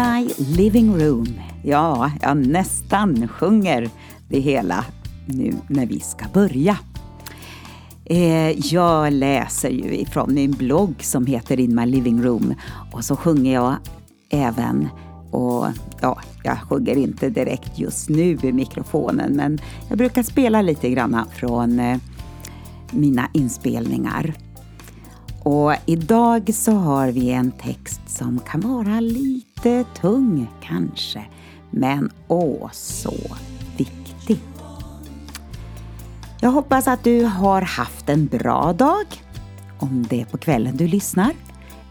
In my living room. Ja, jag nästan sjunger det hela nu när vi ska börja. Eh, jag läser ju ifrån min blogg som heter In my living room och så sjunger jag även och ja, jag sjunger inte direkt just nu i mikrofonen men jag brukar spela lite grann från eh, mina inspelningar. Och idag så har vi en text som kan vara lite tung kanske, men åh så viktig. Jag hoppas att du har haft en bra dag, om det är på kvällen du lyssnar,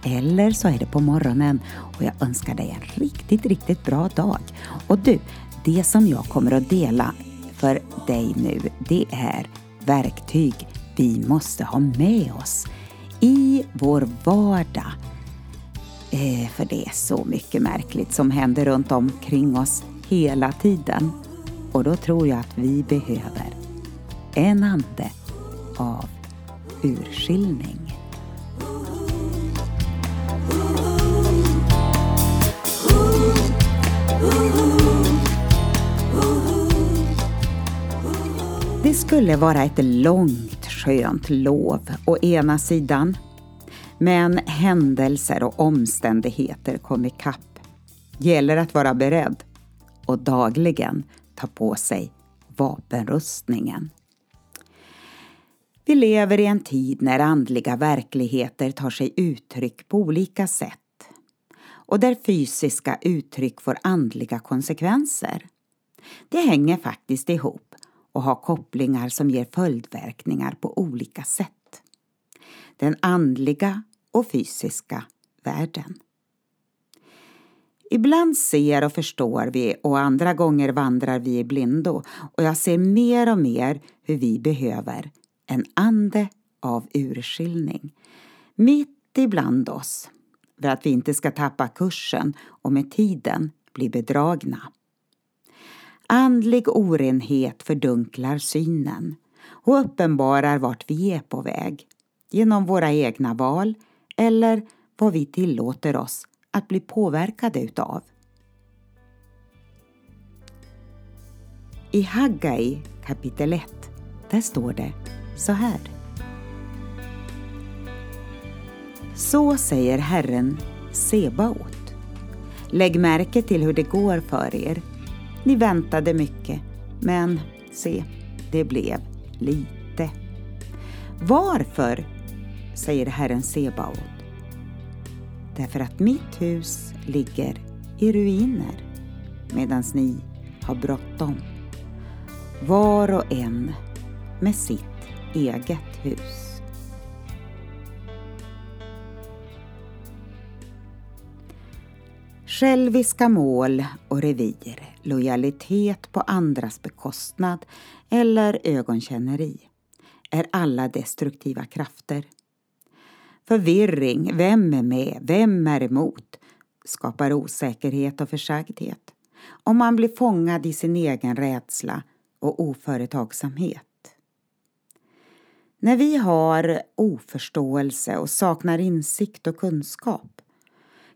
eller så är det på morgonen och jag önskar dig en riktigt, riktigt bra dag. Och du, det som jag kommer att dela för dig nu, det är verktyg vi måste ha med oss i vår vardag. Eh, för det är så mycket märkligt som händer runt omkring oss hela tiden. Och då tror jag att vi behöver en ande av urskiljning. Det skulle vara ett långt skönt lov å ena sidan. Men händelser och omständigheter kom ikapp. Gäller att vara beredd och dagligen ta på sig vapenrustningen. Vi lever i en tid när andliga verkligheter tar sig uttryck på olika sätt och där fysiska uttryck får andliga konsekvenser. Det hänger faktiskt ihop och har kopplingar som ger följdverkningar på olika sätt. Den andliga och fysiska världen. Ibland ser och förstår vi och andra gånger vandrar vi i blindo och jag ser mer och mer hur vi behöver en ande av urskiljning mitt ibland oss för att vi inte ska tappa kursen och med tiden bli bedragna. Andlig orenhet fördunklar synen och uppenbarar vart vi är på väg genom våra egna val eller vad vi tillåter oss att bli påverkade utav. I Haggai kapitel 1, där står det så här. Så säger Herren Sebaot. Lägg märke till hur det går för er ni väntade mycket, men se, det blev lite. Varför? säger Herren Sebaot. Därför att mitt hus ligger i ruiner medan ni har bråttom. Var och en med sitt eget hus. Själviska mål och revir, lojalitet på andras bekostnad eller ögonkänneri är alla destruktiva krafter. Förvirring, vem är med, vem är emot, skapar osäkerhet och försagdhet. Om man blir fångad i sin egen rädsla och oföretagsamhet. När vi har oförståelse och saknar insikt och kunskap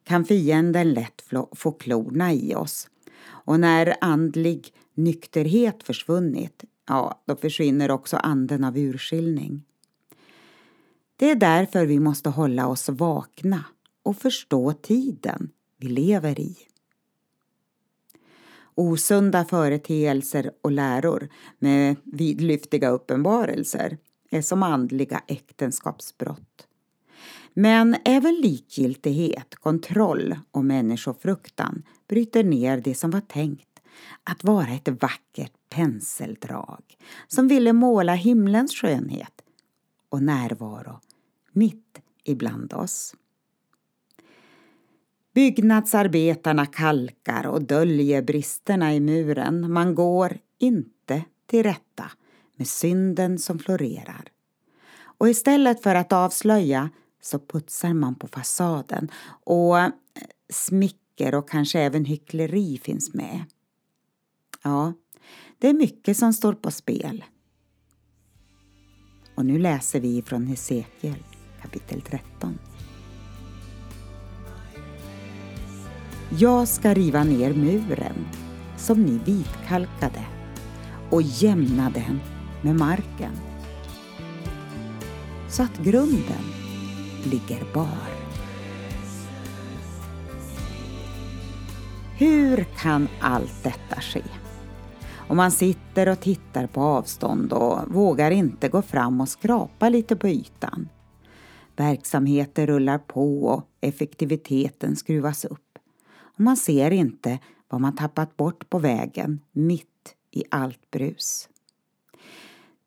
kan fienden lätt få klorna i oss. Och när andlig nykterhet försvunnit, ja, då försvinner också anden av urskiljning. Det är därför vi måste hålla oss vakna och förstå tiden vi lever i. Osunda företeelser och läror med vidlyftiga uppenbarelser är som andliga äktenskapsbrott. Men även likgiltighet, kontroll och människofruktan bryter ner det som var tänkt att vara ett vackert penseldrag som ville måla himlens skönhet och närvaro mitt ibland oss. Byggnadsarbetarna kalkar och döljer bristerna i muren. Man går inte till rätta med synden som florerar. Och istället för att avslöja så putsar man på fasaden och eh, smicker och kanske även hyckleri finns med. Ja, det är mycket som står på spel. Och nu läser vi från Hesekiel kapitel 13. Jag ska riva ner muren som ni vitkalkade och jämna den med marken så att grunden ligger bar. Hur kan allt detta ske? Och man sitter och tittar på avstånd och vågar inte gå fram och skrapa lite på ytan. Verksamheter rullar på och effektiviteten skruvas upp. Och man ser inte vad man tappat bort på vägen mitt i allt brus.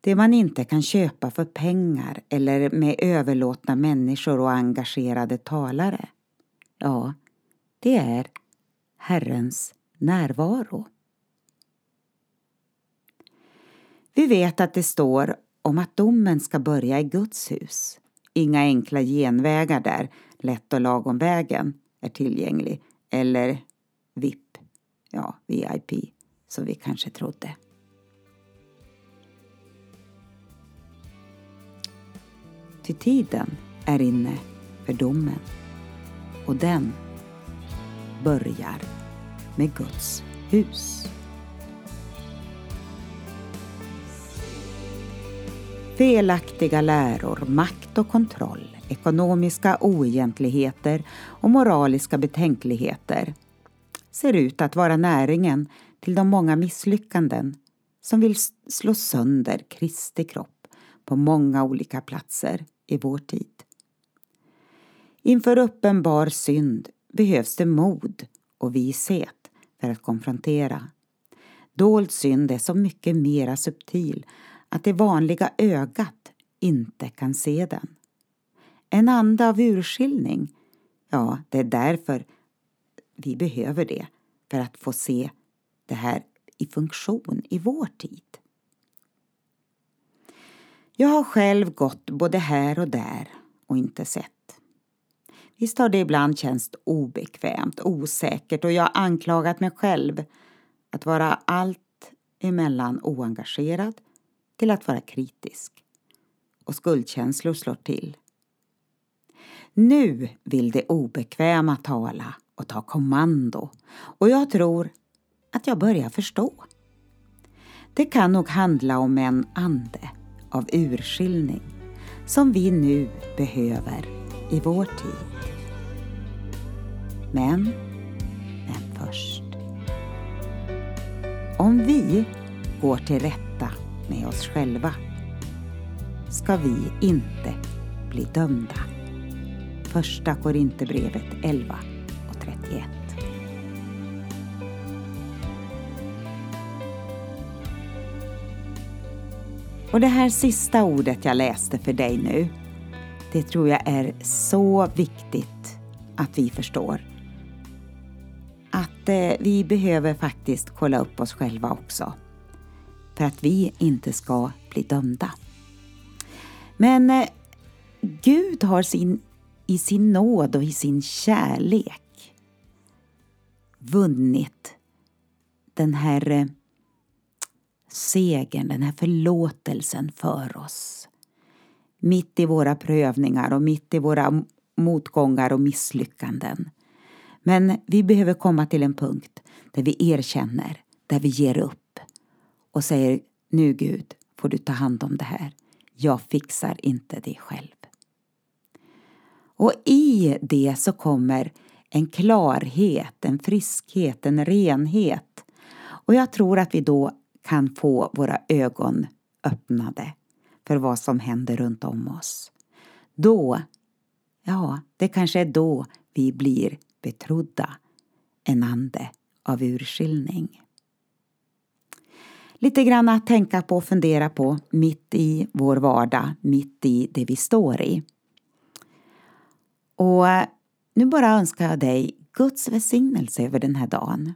Det man inte kan köpa för pengar eller med överlåtna människor och engagerade talare, ja, det är Herrens närvaro. Vi vet att det står om att domen ska börja i Guds hus. Inga enkla genvägar där, lätt och lagom vägen, är tillgänglig. Eller VIP, ja, VIP, som vi kanske trodde. Ty tiden är inne för domen och den börjar med Guds hus. Felaktiga läror, makt och kontroll, ekonomiska oegentligheter och moraliska betänkligheter ser ut att vara näringen till de många misslyckanden som vill slå sönder Kristi kropp på många olika platser i vår tid. Inför uppenbar synd behövs det mod och vishet för att konfrontera. Dold synd är så mycket mera subtil att det vanliga ögat inte kan se den. En anda av urskiljning, ja, det är därför vi behöver det, för att få se det här i funktion i vår tid. Jag har själv gått både här och där och inte sett. Visst har det ibland känts obekvämt, osäkert och jag har anklagat mig själv att vara allt emellan oengagerad till att vara kritisk. Och skuldkänslor slår till. Nu vill det obekväma tala och ta kommando och jag tror att jag börjar förstå. Det kan nog handla om en ande av urskiljning som vi nu behöver i vår tid. Men, men först. Om vi går till rätta med oss själva ska vi inte bli dömda. Första Korinthierbrevet 11 och 31. Och det här sista ordet jag läste för dig nu, det tror jag är så viktigt att vi förstår. Att eh, vi behöver faktiskt kolla upp oss själva också för att vi inte ska bli dömda. Men eh, Gud har sin, i sin nåd och i sin kärlek vunnit den här eh, segern, den här förlåtelsen för oss. Mitt i våra prövningar och mitt i våra motgångar och misslyckanden. Men vi behöver komma till en punkt där vi erkänner, där vi ger upp och säger nu Gud får du ta hand om det här. Jag fixar inte det själv. Och i det så kommer en klarhet, en friskhet, en renhet. Och jag tror att vi då kan få våra ögon öppnade för vad som händer runt om oss. Då, ja, det kanske är då vi blir betrodda en ande av urskiljning. Lite grann att tänka på och fundera på mitt i vår vardag, mitt i det vi står i. Och nu bara önskar jag dig Guds välsignelse över den här dagen.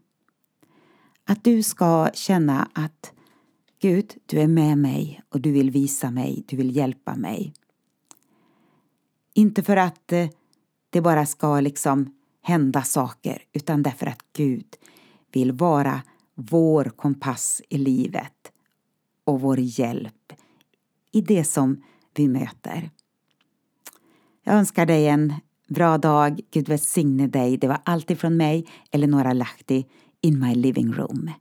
Att du ska känna att Gud, du är med mig och du vill visa mig, du vill hjälpa mig. Inte för att eh, det bara ska liksom hända saker utan därför att Gud vill vara vår kompass i livet och vår hjälp i det som vi möter. Jag önskar dig en Bra dag, Gud välsigne dig. Det var allt ifrån mig, Eleonora Lahti, in my living room.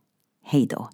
Hej då.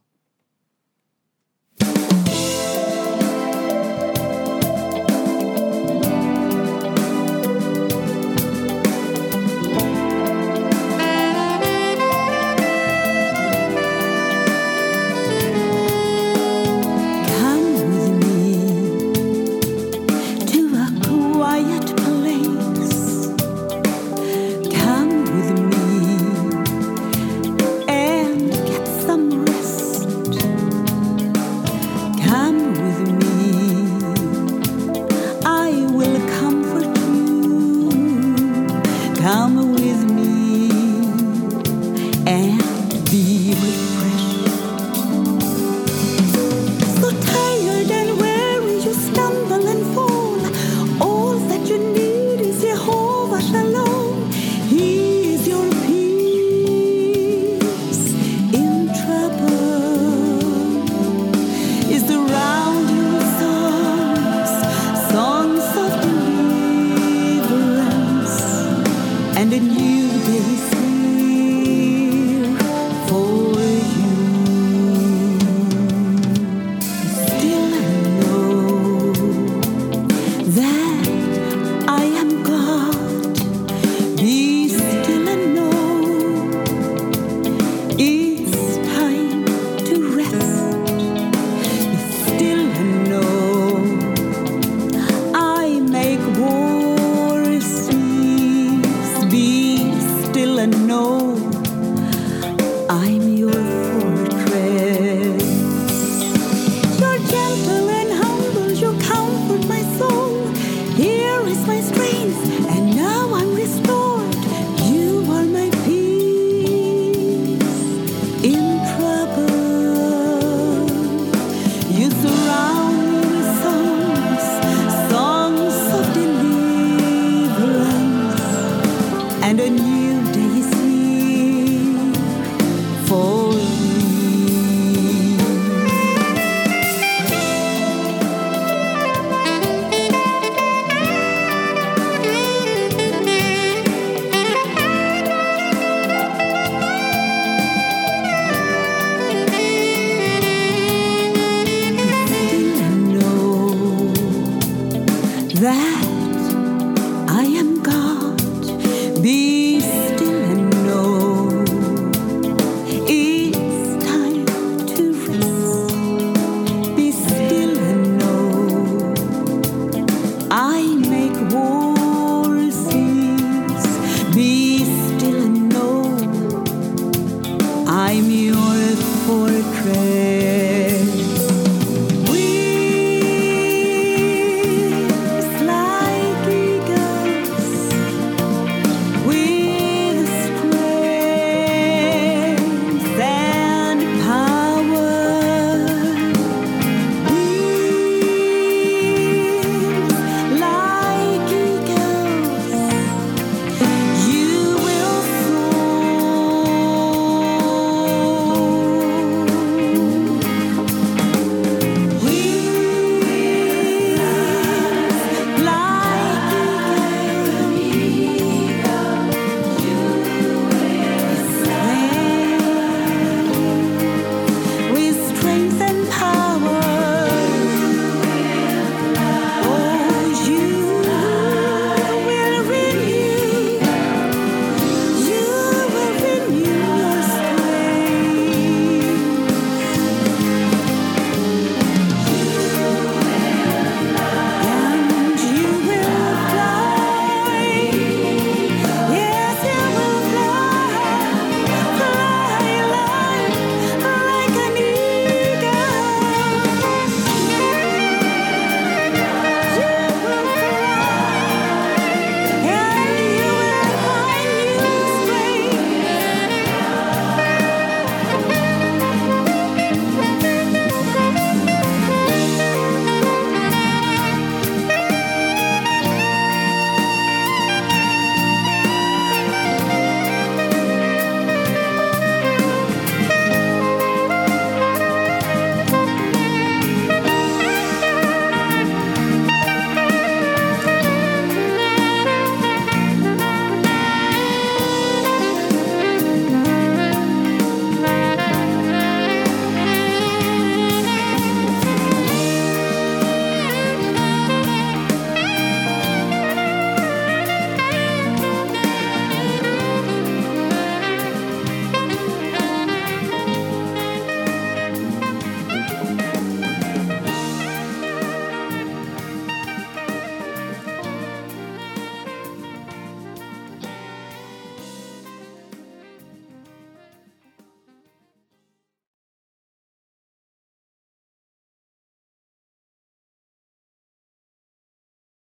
Come with me.